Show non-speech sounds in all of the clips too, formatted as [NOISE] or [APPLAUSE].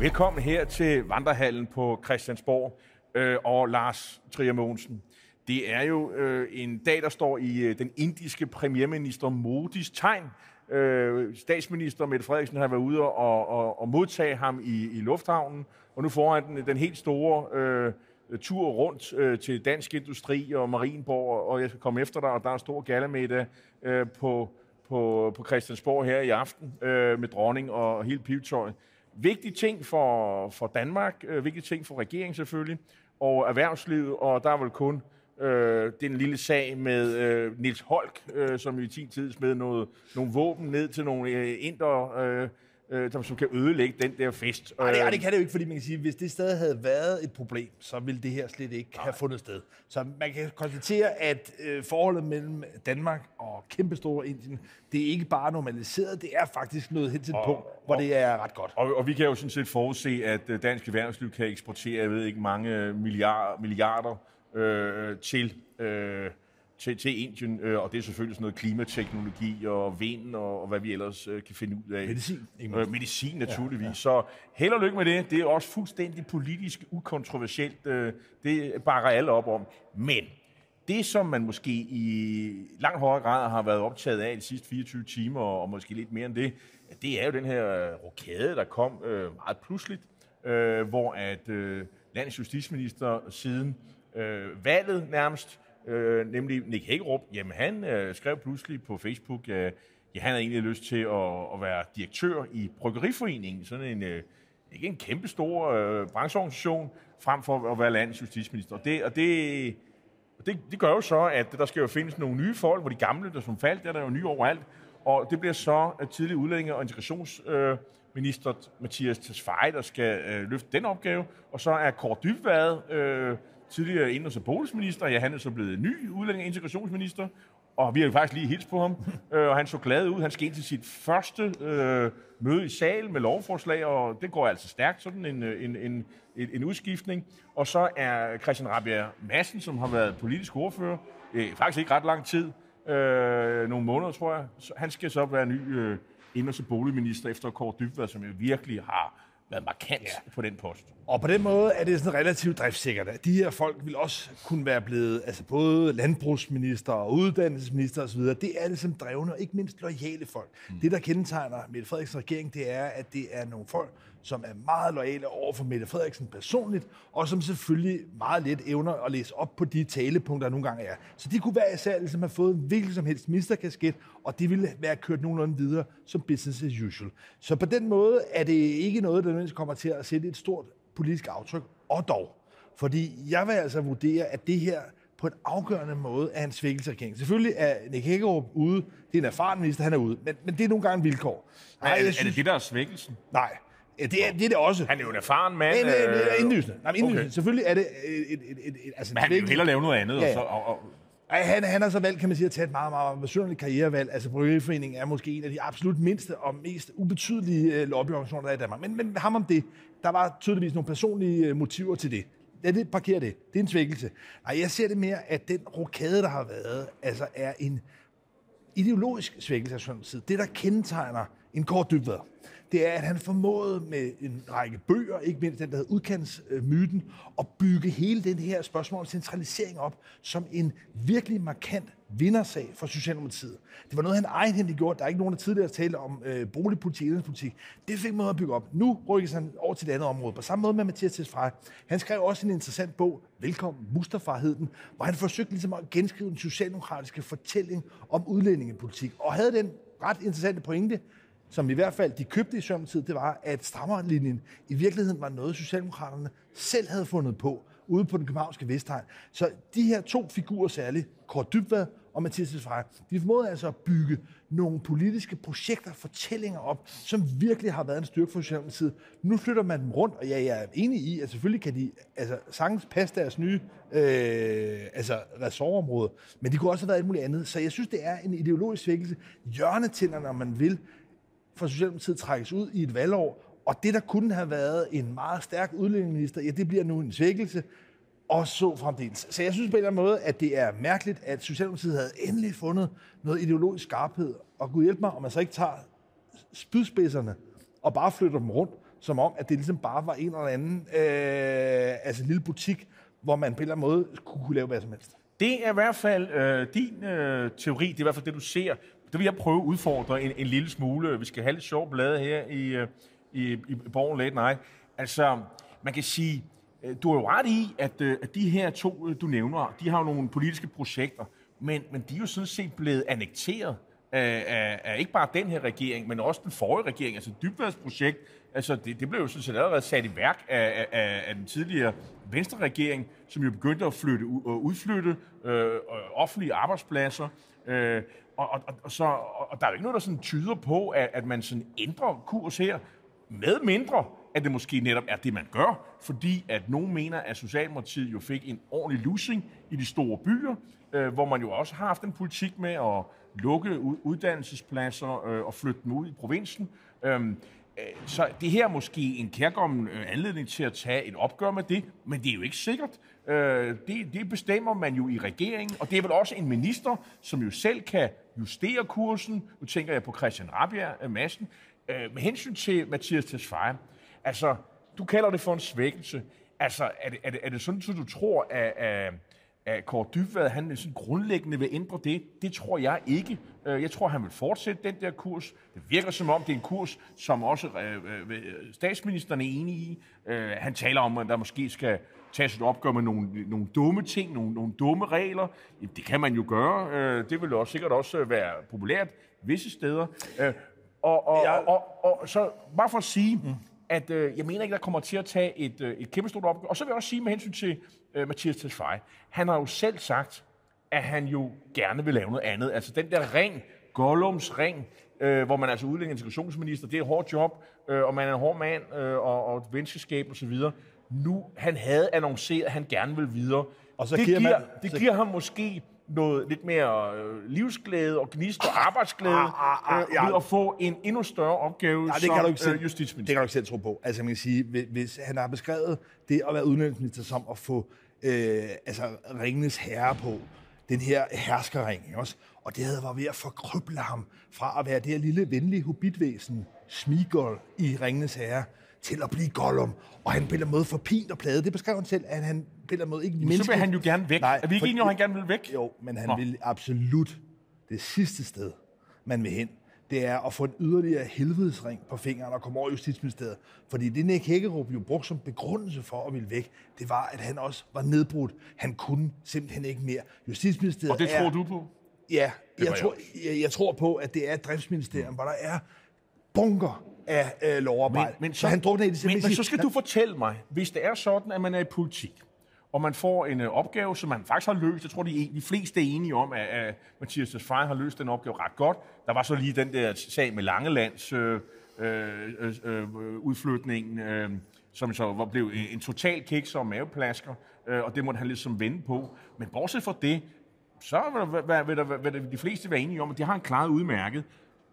Velkommen her til Vandrehallen på Christiansborg øh, og Lars Trier Mogensen. Det er jo øh, en dag, der står i øh, den indiske premierminister Modis tegn. Øh, statsminister Mette Frederiksen har været ude og, og, og modtage ham i, i lufthavnen, og nu får han den, den helt store øh, tur rundt øh, til Dansk Industri og Marienborg, og jeg skal komme efter dig, og der er en stor gallamiddag øh, på, på, på Christiansborg her i aften øh, med dronning og hele pivetøjet. Vigtige ting for, for Danmark, øh, vigtige ting for regeringen selvfølgelig, og erhvervslivet, og der er vel kun øh, den lille sag med øh, Nils Holk, øh, som i sin tid smed noget, nogle våben ned til nogle øh, indre, øh, øh, som, som kan ødelægge den der fest. Nej, det, det kan det jo ikke, fordi man kan sige, at hvis det stadig havde været et problem, så ville det her slet ikke Nej. have fundet sted. Så man kan konstatere, at øh, forholdet mellem Danmark og kæmpestore Indien, det er ikke bare normaliseret, det er faktisk nået hen til et punkt, hvor og, det er ret godt. Og, og vi kan jo sådan set forudse, at øh, dansk erhvervsliv kan eksportere, jeg ved ikke, mange milliarder, milliarder øh, til, øh, til, til Indien, øh, og det er selvfølgelig sådan noget klimateknologi og vind og, og hvad vi ellers øh, kan finde ud af. Medicin. Øh, medicin naturligvis. Ja, ja. Så held og lykke med det. Det er også fuldstændig politisk ukontroversielt. Øh, det bakker alle op om. Men det, som man måske i langt højere grad har været optaget af de sidste 24 timer, og måske lidt mere end det, det er jo den her rokade, der kom øh, meget pludseligt, øh, hvor at øh, landets justitsminister siden øh, valget nærmest, øh, nemlig Nick Hækkerup, jamen han øh, skrev pludselig på Facebook, øh, ja, han havde egentlig lyst til at, at være direktør i Bryggeriforeningen, sådan en, øh, ikke en kæmpe stor øh, brancheorganisation, frem for at være landets justitsminister. Og det, og det, det, det gør jo så, at der skal jo findes nogle nye folk, hvor de gamle, der som faldt, der er der jo nye overalt. Og det bliver så øh, tidlig udlændinge- og integrationsminister øh, Mathias Tesfaye, der skal øh, løfte den opgave. Og så er Kåre Dybvad øh, tidligere indrigs- og boligminister. Ja, han er så blevet ny udlænding- og integrationsminister, og vi har jo faktisk lige hils på ham, [LAUGHS] øh, og han så glad ud. Han skal ind til sit første øh, møde i salen med lovforslag, og det går altså stærkt, sådan en, en, en, en, en udskiftning. Og så er Christian Rabia Madsen, som har været politisk ordfører, øh, faktisk ikke ret lang tid, øh, nogle måneder, tror jeg. Han skal så være ny øh, indrigs- og boligminister efter Kåre Dybvad, som jo virkelig har været markant ja. på den post. Og på den måde er det sådan relativt driftssikkert. De her folk vil også kunne være blevet altså både landbrugsminister og uddannelsesminister osv. Det er ligesom drevne og ikke mindst lojale folk. Mm. Det, der kendetegner Mette Frederiksens regering, det er, at det er nogle folk, som er meget lojale over for Mette Frederiksen personligt, og som selvfølgelig meget let evner at læse op på de talepunkter, der nogle gange er. Så de kunne være især ligesom have fået en hvilken som helst ministerkasket, og det ville være kørt nogenlunde videre som business as usual. Så på den måde er det ikke noget, der nødvendigvis kommer til at sætte et stort politisk aftryk, og dog. Fordi jeg vil altså vurdere, at det her på en afgørende måde er en svækkelse af regeringen. Selvfølgelig er Nick Hækkerup ude. Det er en erfaren minister, han er ude. Men, men det er nogle gange vilkår. Nej, er, det, synes, er det det, der er svækkelsen? Nej, Ja, det er, det er det også. Han er jo en erfaren mand. Nej, nej, nej, indlysende. Nej, indlysende. Okay. Selvfølgelig er det et, et, et, et, altså, Men han vil jo hellere lave noget andet. Ja, ja. Og så, og, og... Ej, han, han har så valgt, kan man sige, at tage et meget, meget besynderligt karrierevalg. Altså, Bryggeriforeningen er måske en af de absolut mindste og mest ubetydelige øh, lobbyorganisationer, der er i Danmark. Men, men ham om det, der var tydeligvis nogle personlige øh, motiver til det. Lad det parkere det. Det er en svækkelse. Nej, jeg ser det mere, at den rokade, der har været, altså er en ideologisk svækkelse af side. Det, der kendetegner en kort dybvad, det er, at han formåede med en række bøger, ikke mindst den, der hedder Udkantsmyten, at bygge hele den her spørgsmål om centralisering op som en virkelig markant vindersag for Socialdemokratiet. Det var noget, han egenhændigt gjorde. Der er ikke nogen, der tidligere talte om øh, boligpolitik, politik. Det fik måde at bygge op. Nu rykkes han over til det andet område. På samme måde med Mathias Tesfaye. Han skrev også en interessant bog, Velkommen, Mustafa hed den, hvor han forsøgte ligesom at genskrive den socialdemokratiske fortælling om udlændingepolitik. Og havde den ret interessante pointe, som i hvert fald de købte i Socialdemokratiet, det var, at strammerlinjen i virkeligheden var noget, Socialdemokraterne selv havde fundet på ude på den københavnske Vestegn. Så de her to figurer særligt, Kort Dybvad og Mathias Tesfaye, de formåede altså at bygge nogle politiske projekter, fortællinger op, som virkelig har været en styrke for Socialdemokratiet. Nu flytter man dem rundt, og ja, jeg er enig i, at selvfølgelig kan de altså, sagtens passe deres nye øh, altså, ressortområde, men de kunne også have været alt muligt andet. Så jeg synes, det er en ideologisk svækkelse. Hjørnetænder, når man vil, for Socialdemokratiet trækkes ud i et valgår, og det, der kunne have været en meget stærk udlændingeminister, ja, det bliver nu en svækkelse, og så fremdeles. Så jeg synes på en eller anden måde, at det er mærkeligt, at Socialdemokratiet havde endelig fundet noget ideologisk skarphed, og kunne hjælpe mig, om man så ikke tager spydspidserne og bare flytter dem rundt, som om, at det ligesom bare var en eller anden øh, altså lille butik, hvor man på en eller anden måde kunne, kunne lave hvad som helst. Det er i hvert fald øh, din øh, teori, det er i hvert fald det, du ser. Det vil jeg prøve at udfordre en, en lille smule. Vi skal have lidt sjov blade her i, øh, i, i Borgen Late Night. Altså, man kan sige, øh, du har jo ret i, at, øh, at de her to, du nævner, de har jo nogle politiske projekter, men, men de er jo sådan set blevet annekteret af, af, af ikke bare den her regering, men også den forrige regering, altså dybvandsprojekt, altså det, det blev jo sådan set allerede sat i værk af, af, af den tidligere venstre regering, som jo begyndte at flytte, udflytte øh, offentlige arbejdspladser, øh, og, og, og, så, og der er jo ikke noget, der sådan tyder på, at, at man sådan ændrer kurs her, med mindre, at det måske netop er det, man gør, fordi at nogen mener, at Socialdemokratiet jo fik en ordentlig losing i de store byer, øh, hvor man jo også har haft en politik med at lukke uddannelsespladser øh, og flytte dem ud i provinsen. Øhm, øh, så det her er måske en kærkommen øh, anledning til at tage et opgør med det, men det er jo ikke sikkert. Øh, det, det bestemmer man jo i regeringen, og det er vel også en minister, som jo selv kan justere kursen. Nu tænker jeg på Christian Rabia øh, Madsen. Øh, med hensyn til Mathias Tesfaye, altså, du kalder det for en svækkelse. Altså, er det, er det, er det sådan, at du tror, at, at, at Kåre Dybvad, han sådan grundlæggende vil ændre det? Det tror jeg ikke. Øh, jeg tror, han vil fortsætte den der kurs. Det virker som om, det er en kurs, som også øh, øh statsministeren er enig i. Han taler om, at der måske skal tages et opgør med nogle, nogle dumme ting, nogle, nogle dumme regler. Det kan man jo gøre. Det vil også sikkert også være populært visse steder. Og, og, ja. og, og, og så bare for at sige, mm. at øh, jeg mener ikke, der kommer til at tage et, øh, et kæmpe stort opgør. Og så vil jeg også sige med hensyn til øh, Mathias Tesfaye, han har jo selv sagt, at han jo gerne vil lave noget andet. Altså den der ring, Gollums ring, øh, hvor man altså udlægger integrationsminister, det er et hårdt job, øh, og man er en hård mand, øh, og, og et venskab og så videre. Nu, han havde annonceret, at han gerne vil videre. Og så det giver, man, det så... giver ham måske noget lidt mere øh, livsglæde og gnist og arbejdsglæde ah, ah, ah, øh, ja. ved at få en endnu større opgave ja, det som kan du ikke selv, øh, justitsminister. Det kan du ikke selv tro på. Altså man kan sige, hvis han har beskrevet det at være udenrigsminister som at få øh, altså, ringenes herre på, den her herskerring, også? og det havde været ved at forkrøble ham fra at være det her lille venlige hobitvæsen, Smigol i Ringenes Herre, til at blive Gollum. Og han en måde for pint og plade. Det beskrev han selv, at han en måde ikke menneske... Så vil han jo gerne væk. Nej, er vi ikke enige, at han gerne vil væk? Jo, men han Nå. vil absolut det sidste sted, man vil hen, det er at få en yderligere helvedesring på fingeren og komme over i Justitsministeriet. Fordi det Nick Hækkerup jo brugte som begrundelse for at ville væk, det var, at han også var nedbrudt. Han kunne simpelthen ikke mere. Justitsministeriet Og det tror er, du på? Ja, jeg tror, jeg, jeg tror på, at det er et driftsministerium, mm. hvor der er bunker af øh, lovarbejde. Men, men så, så han drukner i det men, men så skal du fortælle mig, hvis det er sådan, at man er i politik, og man får en øh, opgave, som man faktisk har løst. Jeg tror, de, de fleste er enige om, at, at Mathias Tesfaye har løst den opgave ret godt. Der var så lige den der sag med Langelands øh, øh, øh, øh udflytningen, øh, som så var blev en total kiks og maveplasker, øh, og det måtte han ligesom vende på. Men bortset fra det, så vil, der, vil, der, vil der, de fleste være enige om, at det har en klaret udmærket.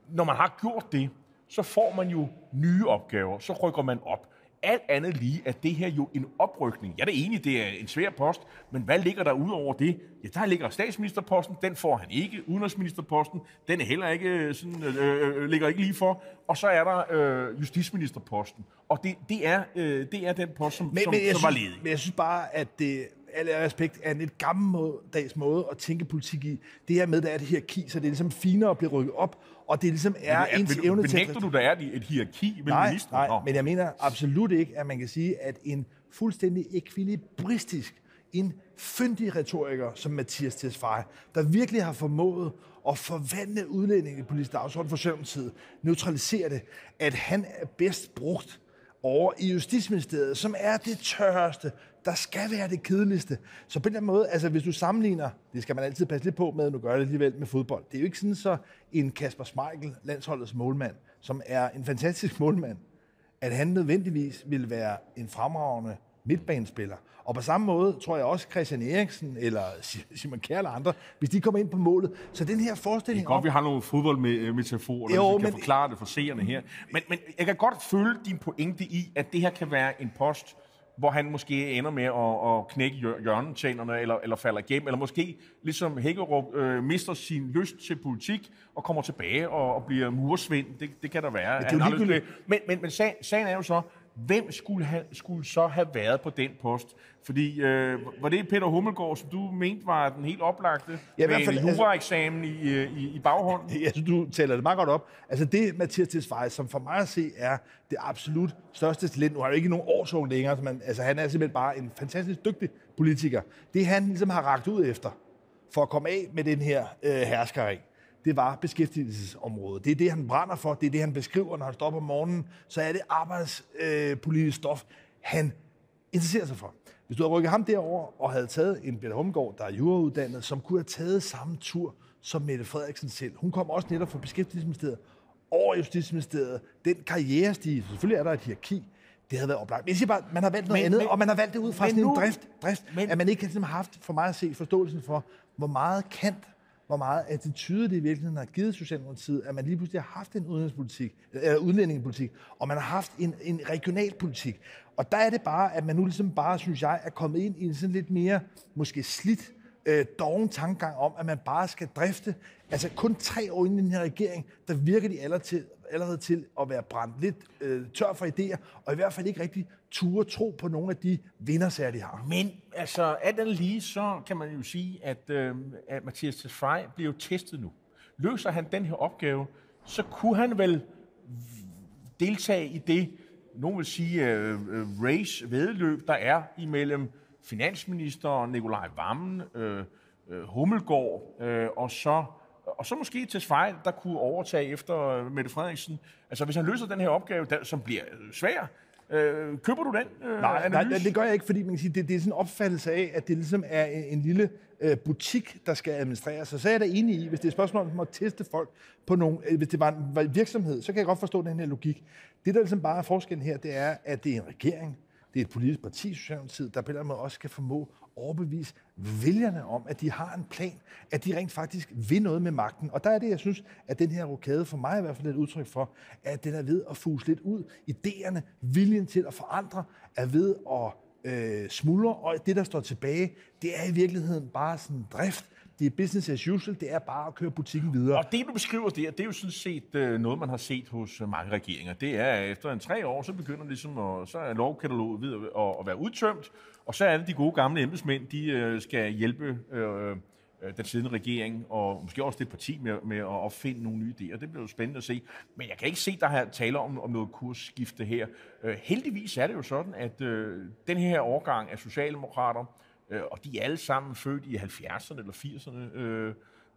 Når man har gjort det, så får man jo nye opgaver, så rykker man op. Alt andet lige er det her jo en oprykning. Jeg er da enig, det er en svær post, men hvad ligger der ud over det? Ja, der ligger statsministerposten, den får han ikke. Udenrigsministerposten, den er heller ikke øh, sådan, øh, øh, ligger ikke lige for. Og så er der øh, justitsministerposten. Og det, det, er, øh, det er den post, som, men, som, men som var ledig. Men jeg synes bare, at det, alle respekt, er en lidt gammeldags måde at tænke politik i. Det her med, der er et hierarki, så det er ligesom finere at blive rykket op, og det ligesom er, er ens evne til... Benægter du, der er et hierarki mellem nej, ministre? Nej, men jeg mener absolut ikke, at man kan sige, at en fuldstændig ekvilibristisk, en fyndig retoriker som Mathias Tesfaye, der virkelig har formået at forvandle udlændingepolitisk dagsorden for Søvntid, neutralisere det, at han er bedst brugt over i Justitsministeriet, som er det tørreste, der skal være det kedeligste. Så på den måde, altså hvis du sammenligner, det skal man altid passe lidt på med, nu gør det alligevel med fodbold. Det er jo ikke sådan så en Kasper Schmeichel, landsholdets målmand, som er en fantastisk målmand, at han nødvendigvis vil være en fremragende midtbanespiller. Og på samme måde tror jeg også Christian Eriksen eller Simon Kjær eller andre, hvis de kommer ind på målet. Så den her forestilling Det er godt, om... vi har nogle fodboldmetaforer, jo, vi kan men... forklare det for seerne her. Men, men jeg kan godt følge din pointe i, at det her kan være en post, hvor han måske ender med at, at knække hjør- hjørnetænerne, eller, eller falder igennem, eller måske ligesom Hækkerup øh, mister sin lyst til politik, og kommer tilbage og, og bliver mursvind. Det, det kan der være. det er. Men, men, men sagen, sagen er jo så, hvem skulle, have, skulle så have været på den post? Fordi, øh, var det Peter Hummelgaard, som du mente var den helt oplagte, Ja, i med fald, en altså- juraeksamen i, øh, i, i baghånden? Jeg synes, du taler det meget godt op. Altså det, Mathias Tesfaye, som for mig at se er det absolut største talent. Nu har jo ikke nogen årsung længere, så man, altså han er simpelthen bare en fantastisk dygtig politiker. Det han ligesom har ragt ud efter, for at komme af med den her øh, herskering, det var beskæftigelsesområdet. Det er det, han brænder for. Det er det, han beskriver, når han står op om morgenen. Så er det arbejdspolitisk øh, stof, han interesserer sig for. Hvis du havde rykket ham derover og havde taget en Peter Humgaard, der er jurauddannet, som kunne have taget samme tur som Mette Frederiksen selv. Hun kom også netop fra Beskæftigelsesministeriet over Justitsministeriet. Den karrierestige, selvfølgelig er der et hierarki, det havde været oplagt. Men jeg siger bare, man har valgt noget Men- andet, men- og man har valgt det ud fra sådan en nu- drift, drift men- at man ikke ligesom har haft, for mig at se, forståelsen for, hvor meget kant, hvor meget attitude det i virkeligheden har givet Socialdemokratiet, at man lige pludselig har haft en udenrigspolitik, eller udlændingepolitik, og man har haft en, en regionalpolitik. Og der er det bare, at man nu ligesom bare, synes jeg, er kommet ind i en sådan lidt mere, måske slidt, øh, doven tankegang om, at man bare skal drifte. Altså kun tre år inden i den her regering, der virker de allerede til, allerede til at være brændt lidt øh, tør for idéer, og i hvert fald ikke rigtig ture tro på nogle af de vindersager, de har. Men altså, alt andet lige, så kan man jo sige, at, øh, at Mathias Tesfaye bliver jo testet nu. Løser han den her opgave, så kunne han vel deltage i det, nogen vil sige, øh, øh race, vedløb, der er imellem finansminister Nikolaj Vammen, øh, øh, Hummelgaard, øh, og så og så måske Tesfaye, der kunne overtage efter øh, Mette Frederiksen. Altså, hvis han løser den her opgave, der, som bliver øh, svær, øh, køber du den øh, Nej, analyse? nej, det gør jeg ikke, fordi man kan sige, det, det er sådan en opfattelse af, at det ligesom er en, en lille øh, butik, der skal administreres. Så, så er jeg da enig i, hvis det er et spørgsmål om at teste folk på nogle, øh, hvis det var en, var virksomhed, så kan jeg godt forstå den her logik. Det, der ligesom bare er forskellen her, det er, at det er en regering, det er et politisk parti, Socialdemokratiet, der på en eller anden måde også skal formå overbevise vælgerne om, at de har en plan, at de rent faktisk vil noget med magten. Og der er det, jeg synes, at den her rokade for mig i hvert fald er et udtryk for, at den er ved at fuse lidt ud. Idéerne, viljen til at forandre, er ved at øh, smuldre, og det, der står tilbage, det er i virkeligheden bare sådan en drift. Det er business as usual, det er bare at køre butikken videre. Og det, du beskriver der, det er jo sådan set øh, noget, man har set hos øh, mange regeringer. Det er, at efter en tre år, så begynder ligesom at, så er lovkataloget ved at, at, være udtømt, og så er det de gode gamle embedsmænd, de øh, skal hjælpe øh, øh, den siddende regering, og måske også det parti med, med at opfinde nogle nye idéer. Det bliver jo spændende at se. Men jeg kan ikke se, der her taler om, om noget kursskifte her. Øh, heldigvis er det jo sådan, at øh, den her årgang af socialdemokrater, øh, og de er alle sammen født i 70'erne eller 80'erne, øh,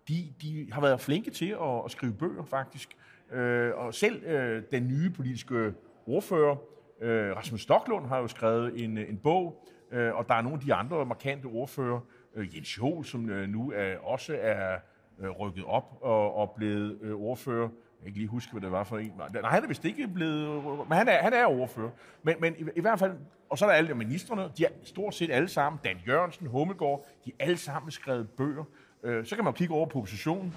de, de har været flinke til at, at skrive bøger, faktisk. Øh, og selv øh, den nye politiske ordfører, øh, Rasmus Stocklund, har jo skrevet en, en bog, øh, og der er nogle af de andre markante ordfører, øh, Jens Jol, som øh, nu er, også er øh, rykket op og, og blevet øh, ordfører. Jeg kan ikke lige huske, hvad det var for en. Nej, han er vist ikke blevet... Men han er, han er ordfører. Men, men i, i hvert fald... Og så er der alle de ministerne. De er stort set alle sammen. Dan Jørgensen, Hummelgaard. De er alle sammen skrevet bøger. Øh, så kan man kigge over på oppositionen.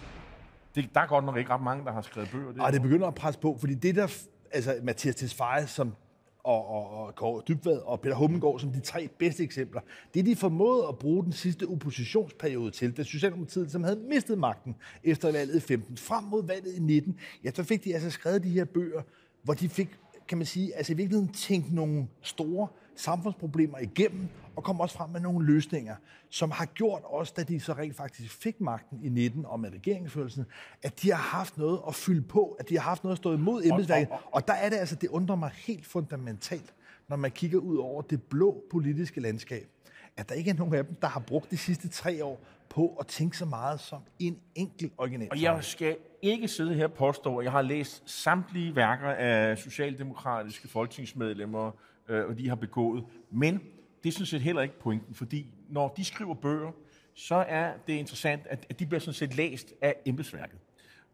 Det, der er godt nok ikke ret mange, der har skrevet bøger. Det, Og det begynder at presse på, fordi det der, altså Mathias Tesfaye som og, og, og Kåre Dybvad og Peter Hummelgaard som de tre bedste eksempler. Det, de formåede at bruge den sidste oppositionsperiode til, da Socialdemokratiet som havde mistet magten efter valget i 15, frem mod valget i 19, ja, så fik de altså skrevet de her bøger, hvor de fik, kan man sige, altså i virkeligheden tænkt nogle store samfundsproblemer igennem, og kom også frem med nogle løsninger, som har gjort også, da de så rent faktisk fik magten i 19 og med regeringsførelsen, at de har haft noget at fylde på, at de har haft noget at stå imod embedsværket. og- Og der er det altså, det undrer mig helt fundamentalt, når man kigger ud over det blå politiske landskab, at der ikke er nogen af dem, der har brugt de sidste tre år på at tænke så meget som en enkelt original. Og jeg skal ikke sidde her og påstå, at jeg har læst samtlige værker af socialdemokratiske folketingsmedlemmer, øh, og de har begået. Men det er sådan set heller ikke pointen, fordi når de skriver bøger, så er det interessant, at at de bliver sådan set læst af embedsværket.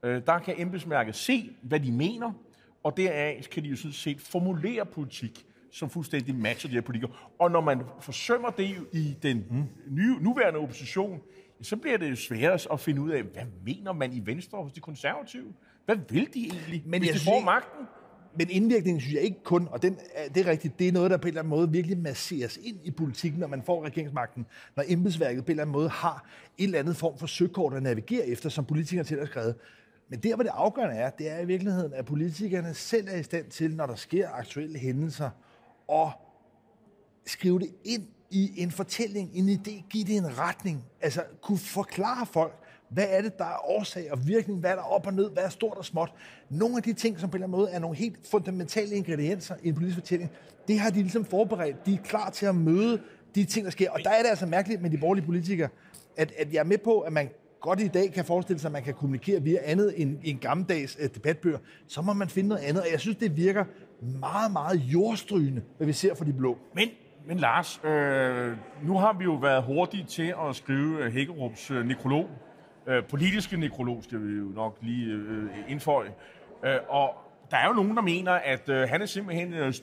Øh, der kan embedsværket se, hvad de mener, og deraf kan de jo sådan set formulere politik, som fuldstændig matcher de her politikere. Og når man forsømmer det i den nye, nuværende opposition, så bliver det jo sværere at finde ud af, hvad mener man i Venstre hos de konservative? Hvad vil de egentlig, Men hvis jeg de får magten? Men indvirkningen synes jeg ikke kun, og den, det er rigtigt, det er noget, der på en eller anden måde virkelig masseres ind i politikken, når man får regeringsmagten, når embedsværket på en eller anden måde har en eller anden form for søkort at navigere efter, som politikere til at skrevet. Men der, hvor det afgørende er, det er i virkeligheden, at politikerne selv er i stand til, når der sker aktuelle hændelser, at skrive det ind i en fortælling, en idé, give det en retning. Altså kunne forklare folk, hvad er det, der er årsag og virkning? Hvad er der op og ned? Hvad er stort og småt? Nogle af de ting, som på en eller anden måde er nogle helt fundamentale ingredienser i en politisk fortælling, det har de ligesom forberedt. De er klar til at møde de ting, der sker. Og der er det altså mærkeligt med de borgerlige politikere, at, at jeg er med på, at man godt i dag kan forestille sig, at man kan kommunikere via andet end en gammeldags øh, debatbøger, så må man finde noget andet. Og jeg synes, det virker meget, meget jordstrygende, hvad vi ser for de blå. Men, men Lars, øh, nu har vi jo været hurtige til at skrive øh, Hækkerups øh, nekrolog. Øh, politiske nekrolog skal vi jo nok lige øh, indføje. Øh, og der er jo nogen, der mener, at øh, han er simpelthen øh,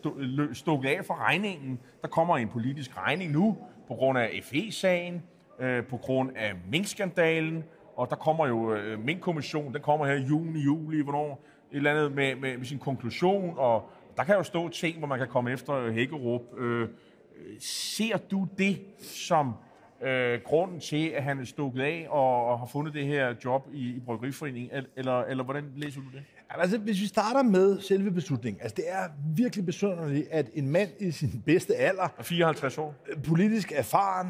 stukket af for regningen. Der kommer en politisk regning nu på grund af FE-sagen øh, på grund af minkskandalen, og der kommer jo øh, minkkommissionen, den kommer her i juni, juli, hvornår, et eller andet med, med, med sin konklusion, og der kan jo stå ting, hvor man kan komme efter Hækkerup. Øh, øh ser du det som øh, grunden til, at han er stukket af og, og har fundet det her job i, i Bryggeriforeningen, eller, eller hvordan læser du det? Altså, hvis vi starter med selve beslutningen, altså det er virkelig besynderligt, at en mand i sin bedste alder, 54 år, politisk erfaren,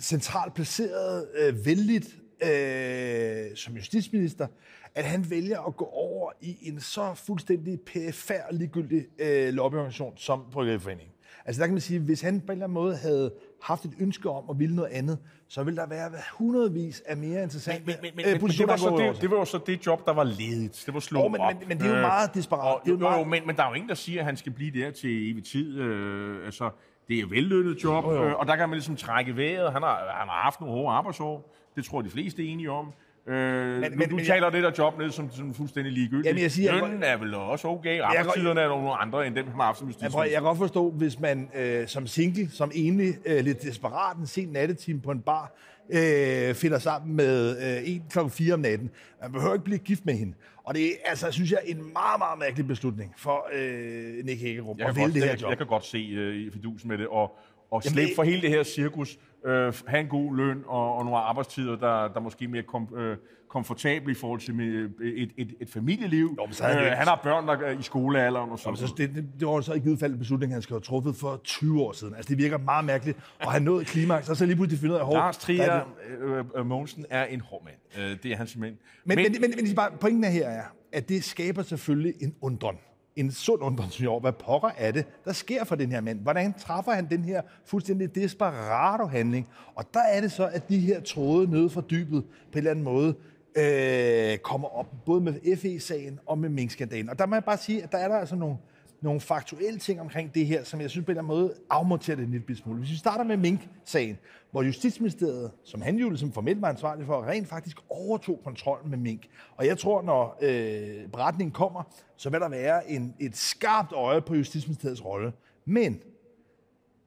centralt placeret, øh, vældigt øh, som justitsminister, at han vælger at gå over i en så fuldstændig pæfær ligegyldig øh, lobbyorganisation som Bryggeriforeningen. Altså der kan man sige, hvis han på en eller anden måde havde haft et ønske om at ville noget andet, så ville der være hundredvis af mere interessante men, men, men, øh, men, det, var så det, det var jo så det job, der var ledigt. Det var slået oh, men, op. Men, men det er jo meget desperat. Og, det er jo, jo, meget... men, men der er jo ingen, der siger, at han skal blive der til evig tid. Øh, altså, det er vellønnet job, oh, øh, og der kan man ligesom trække vejret. Han har, han har haft nogle hårde arbejdsår. Det tror jeg, de fleste er enige om. Øh, men, men, du taler det der job ned som, som fuldstændig ligegyldigt. Jamen, jeg siger, Lønnen er vel også okay. Arbejdstiderne er nogle andre end dem, han har haft som justitsminister. Jeg, jeg kan godt forstå, hvis man øh, som single, som egentlig øh, lidt desperat en sen nattetime på en bar, øh, finder sammen med øh, en klokken 4 om natten. Man behøver ikke blive gift med hende. Og det er, altså, synes jeg, en meget, meget mærkelig beslutning for øh, Nick Hækkerup at vælge det her job. Jeg kan godt se øh, fidusen med det, og, og slippe for hele det her cirkus, øh, have en god løn og, og nogle arbejdstider, der, der måske mere kom, øh, komfortabel i forhold til med et, et, et familieliv. Jo, så øh, han har børn der er i skolealderen og sådan så det, det, det var så i givet fald en beslutning, han skal have truffet for 20 år siden. Altså, det virker meget mærkeligt. Og han nåede klimaks, og så lige pludselig finde ud af, at Lars Trier øh, øh, Mogensen er en hård mand. Øh, det er han simpelthen. Men, men, men, men, men bare, pointen her er, at det skaber selvfølgelig en undren en sund undren, synes hvad pokker er det, der sker for den her mand? Hvordan træffer han den her fuldstændig desperado-handling? Og der er det så, at de her tråde nede fra dybet på en eller anden måde øh, kommer op, både med FE-sagen og med minkskandalen. Og der må jeg bare sige, at der er der altså nogle, nogle faktuelle ting omkring det her, som jeg synes på en eller anden måde afmonterer det en lille smule. Hvis vi starter med Mink-sagen, hvor Justitsministeriet, som han jo ligesom formelt var ansvarlig for, rent faktisk overtog kontrollen med Mink. Og jeg tror, når øh, beretningen kommer, så vil der være en, et skarpt øje på Justitsministeriets rolle. Men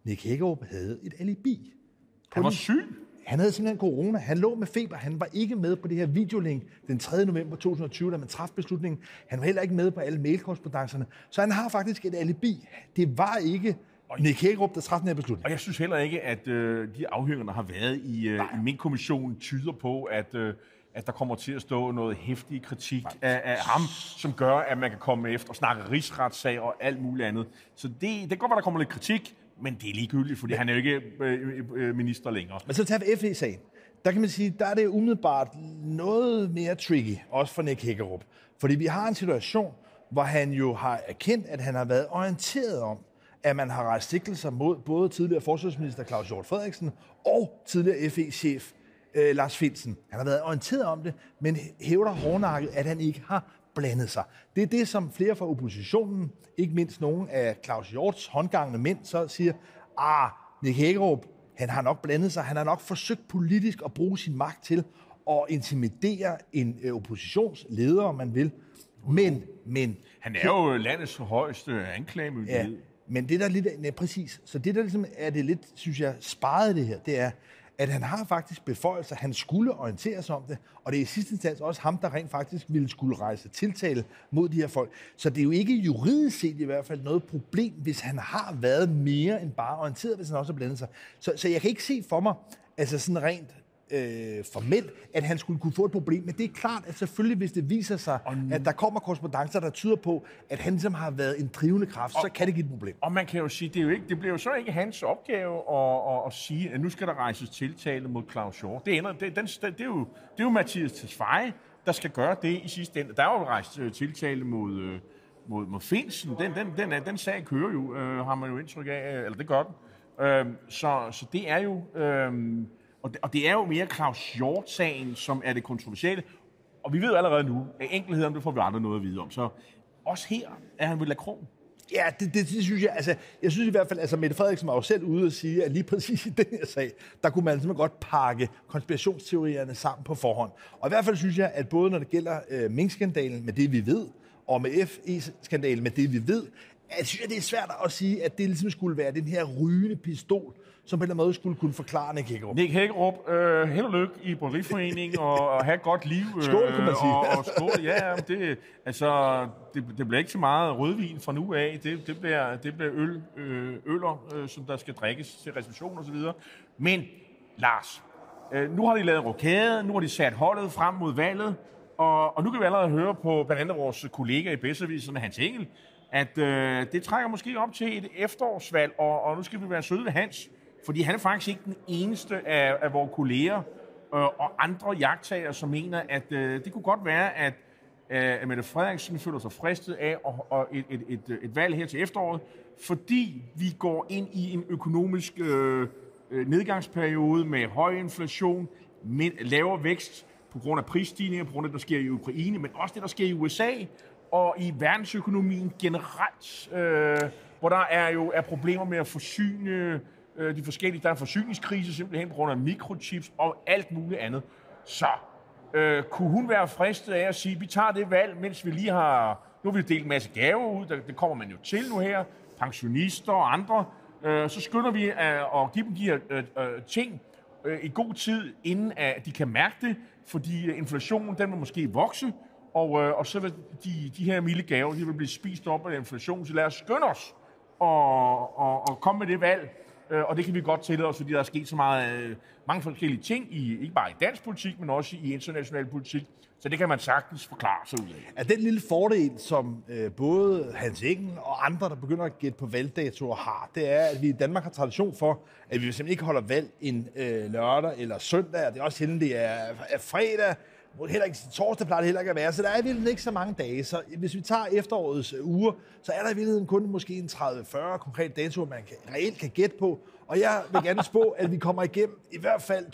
Nick Hækkerup havde et alibi. Han var syg. Han havde simpelthen corona. Han lå med feber. Han var ikke med på det her videolink den 3. november 2020, da man træffede beslutningen. Han var heller ikke med på alle mailkorrespondancerne. Så han har faktisk et alibi. Det var ikke Nick Hækkerup, der træffede den her beslutning. Og jeg synes heller ikke, at øh, de afhøringer, der har været i, øh, i min kommission, tyder på, at... Øh, at der kommer til at stå noget hæftig kritik af, af ham, som gør, at man kan komme efter og snakke rigsretssag og alt muligt andet. Så det, det kan godt være, der kommer lidt kritik, men det er ligegyldigt, fordi men, han er jo ikke øh, øh, minister længere. Men så tager vi FE-sagen. Der kan man sige, der er det umiddelbart noget mere tricky, også for Nick Hækkerup. Fordi vi har en situation, hvor han jo har erkendt, at han har været orienteret om, at man har rejst sigtelser mod både tidligere forsvarsminister Claus Hjort Frederiksen og tidligere FE-chef øh, Lars Finsen. Han har været orienteret om det, men hævder hårdnakket, at han ikke har blandet sig. Det er det, som flere fra oppositionen, ikke mindst nogle af Claus Hjorts håndgangende mænd, så siger, ah, Nick Hækkerup, han har nok blandet sig, han har nok forsøgt politisk at bruge sin magt til at intimidere en øh, oppositionsleder, om man vil. Men, men... Han er jo landets højeste anklagemyndighed. Ja, men det der lidt... Ja, præcis. Så det der ligesom er det lidt, synes jeg, sparet det her, det er, at han har faktisk beføjelser, han skulle orientere sig om det, og det er i sidste instans også ham, der rent faktisk ville skulle rejse tiltale mod de her folk. Så det er jo ikke juridisk set i hvert fald noget problem, hvis han har været mere end bare orienteret, hvis han også har blandet sig. Så, så jeg kan ikke se for mig, altså sådan rent øh, formelt, at han skulle kunne få et problem. Men det er klart, at selvfølgelig, hvis det viser sig, og, at der kommer korrespondencer, der tyder på, at han ligesom har været en drivende kraft, og, så kan det give et problem. Og man kan jo sige, det, er jo ikke, det bliver jo så ikke hans opgave at, at, at sige, at nu skal der rejses tiltale mod Claus Shore. Det, ender, det, den, det, er, jo, det er jo Mathias Tesfaye, der skal gøre det i sidste ende. Der er jo rejst uh, tiltale mod, uh, mod, mod Finsen. Den, den, den, den, den sag kører jo, uh, har man jo indtryk af, eller det gør den. Uh, så, så det er jo... Uh, og det, og det er jo mere Claus Hjort-sagen, som er det kontroversielle. Og vi ved allerede nu, at enkelheden, det får vi aldrig noget at vide om. Så også her er han ved Lacroix. Ja, det, det, det, synes jeg. Altså, jeg synes i hvert fald, altså Mette Frederiksen var jo selv ude og sige, at lige præcis i den her sag, der kunne man simpelthen godt pakke konspirationsteorierne sammen på forhånd. Og i hvert fald synes jeg, at både når det gælder øh, Mink-skandalen med det, vi ved, og med FE-skandalen med det, vi ved, jeg synes, at det er svært at sige, at det ligesom skulle være den her rygende pistol, som på en eller anden måde skulle kunne forklare Nick Hækkerup. Nick Hækkerup, øh, held og lykke i Bryggeriforeningen og, og have et godt liv. Øh, skål, kan man sige. Og, og skål, ja, det, altså, det, det bliver ikke så meget rødvin fra nu af. Det, det, bliver, det bliver øl, øh, øller, øh, som der skal drikkes til reception og så videre. Men, Lars, øh, nu har de lavet rokade, nu har de sat holdet frem mod valget, og, og nu kan vi allerede høre på blandt andet vores kollega i Bedserviserne, Hans Engel, at øh, det trækker måske op til et efterårsvalg, og, og nu skal vi være søde ved Hans, fordi han er faktisk ikke den eneste af, af vores kolleger øh, og andre jagttager, som mener, at øh, det kunne godt være, at, øh, at Mette Frederiksen føler sig fristet af og, og et, et, et, øh, et valg her til efteråret, fordi vi går ind i en økonomisk øh, øh nedgangsperiode med høj inflation, med lavere vækst på grund af prisstigninger, på grund af det, der sker i Ukraine, men også det, der sker i USA og i verdensøkonomien generelt, øh, hvor der er jo er problemer med at forsyne øh, de forskellige. Der er en forsyningskrise simpelthen på grund af mikrochips og alt muligt andet. Så øh, kunne hun være fristet af at sige, at vi tager det valg, mens vi lige har... Nu har vi delt en masse gaver ud, det kommer man jo til nu her, pensionister og andre. Øh, så skynder vi at, at give dem de her øh, øh, ting øh, i god tid, inden at de kan mærke det, fordi øh, inflationen den vil måske vokse, og, øh, og så vil de, de her milde gaver, de vil blive spist op af inflation, så lad os skynde os og, og, og komme med det valg, Øh, og det kan vi godt tillade os, fordi der er sket så meget, øh, mange forskellige ting, i, ikke bare i dansk politik, men også i international politik. Så det kan man sagtens forklare sig ud af. Er den lille fordel, som øh, både Hans Engel og andre, der begynder at gætte på valgdatoer, har, det er, at vi i Danmark har tradition for, at vi simpelthen ikke holder valg en øh, lørdag eller søndag, og det er også sjældent, det er, er fredag, heller ikke torsdag plejer det heller ikke at være, så der er i virkeligheden ikke så mange dage. Så hvis vi tager efterårets øh, uger, så er der i virkeligheden kun måske en 30-40 konkrete datoer, man kan, reelt kan gætte på. Og jeg vil gerne spå, at vi kommer igennem i hvert fald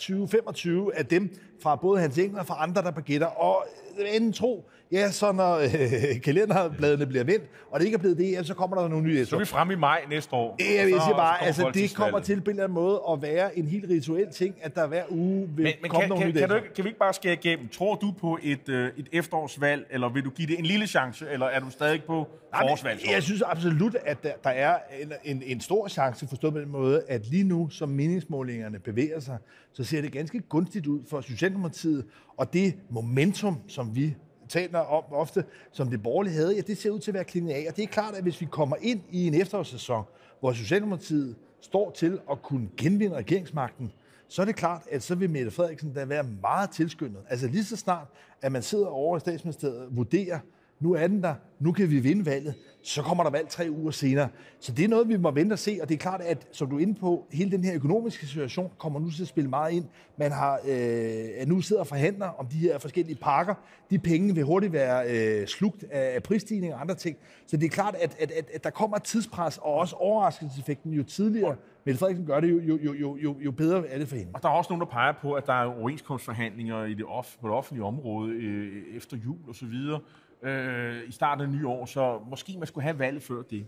20-25 af dem fra både Hans Engel og fra andre, der gætter. Og enden tro, ja, så når øh, [LAUGHS] kalenderbladene bliver vendt, og det ikke er blevet det, ja, så kommer der nogle nye Så er vi frem i maj næste år. Ja, jeg vil sige bare, altså det kommer til på en eller anden måde at være en helt rituel ting, at der hver uge vil men, men komme kan, nogle kan, nye kan, du ikke, kan vi ikke bare skære igennem? Tror du på et, øh, et efterårsvalg, eller vil du give det en lille chance, eller er du stadig på forårsvalg? Jeg synes absolut, at der, der er en, en, en stor chance, forstået på den måde, at lige nu, som meningsmålingerne bevæger sig, så ser det ganske gunstigt ud for Socialdemokratiet, og det momentum, som vi taler om ofte, som det borgerlige havde, ja, det ser ud til at være klinget af. Og det er klart, at hvis vi kommer ind i en efterårssæson, hvor Socialdemokratiet står til at kunne genvinde regeringsmagten, så er det klart, at så vil Mette Frederiksen da være meget tilskyndet. Altså lige så snart, at man sidder over i statsministeriet og vurderer, nu er den der, nu kan vi vinde valget, så kommer der valg tre uger senere. Så det er noget, vi må vente og se, og det er klart, at som du er inde på, hele den her økonomiske situation kommer nu til at spille meget ind. Man har øh, nu sidder og forhandler om de her forskellige pakker. De penge vil hurtigt være øh, slugt af prisstigninger og andre ting. Så det er klart, at, at, at, at der kommer et tidspres, og også overraskelseseffekten jo tidligere Mette Frederiksen gør det, jo, jo, jo, jo, jo bedre er det for hende. Og der er også nogen, der peger på, at der er overenskomstforhandlinger i det off, på det offentlige område øh, efter jul og så videre øh, i starten af nye år, så måske man skulle have valget før det.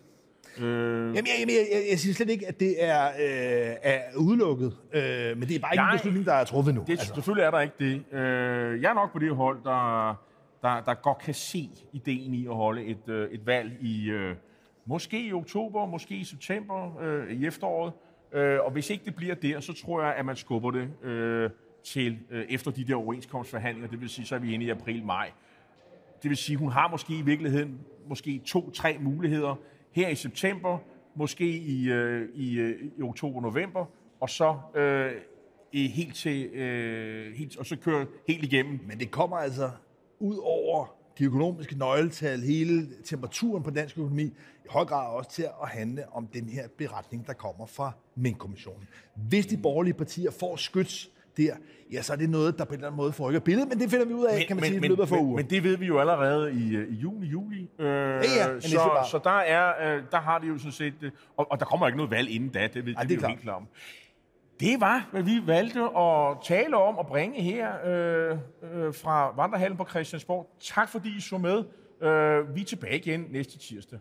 Øh... Jamen, jeg, jeg, jeg, jeg siger slet ikke, at det er, øh, er udelukket, øh, men det er bare ikke jeg, en beslutning, der er truffet nu. Det, altså. Selvfølgelig er der ikke det. Øh, jeg er nok på det hold, der, der, der godt kan se ideen i at holde et, øh, et valg i øh, måske i oktober, måske i september, øh, i efteråret. Øh, og hvis ikke det bliver der, så tror jeg, at man skubber det øh, til øh, efter de der overenskomstforhandlinger. Det vil sige, så er vi inde i april-maj. Det vil sige, hun har måske i virkeligheden måske to-tre muligheder her i september, måske i, øh, i, øh, i oktober-november, og så øh, i helt til, øh, helt, og så kører helt igennem. Men det kommer altså ud over de økonomiske nøgletal, hele temperaturen på dansk økonomi, i høj grad også til at handle om den her beretning, der kommer fra Mink-kommissionen. Hvis de borgerlige partier får skyds der, ja, så er det noget, der på en eller anden måde forrykker billedet, men det finder vi ud af, men, kan man sige, i løbet af få men, uger. Men det ved vi jo allerede i, øh, i juni, juli. Øh, ja, men så, så der, er, øh, der har de jo sådan set... Øh, og, og der kommer ikke noget valg inden da, det ved Ej, det, det er er jo helt klart om. Det var, hvad vi valgte at tale om og bringe her øh, øh, fra Vandrehallen på Christiansborg. Tak fordi I så med. Øh, vi er tilbage igen næste tirsdag.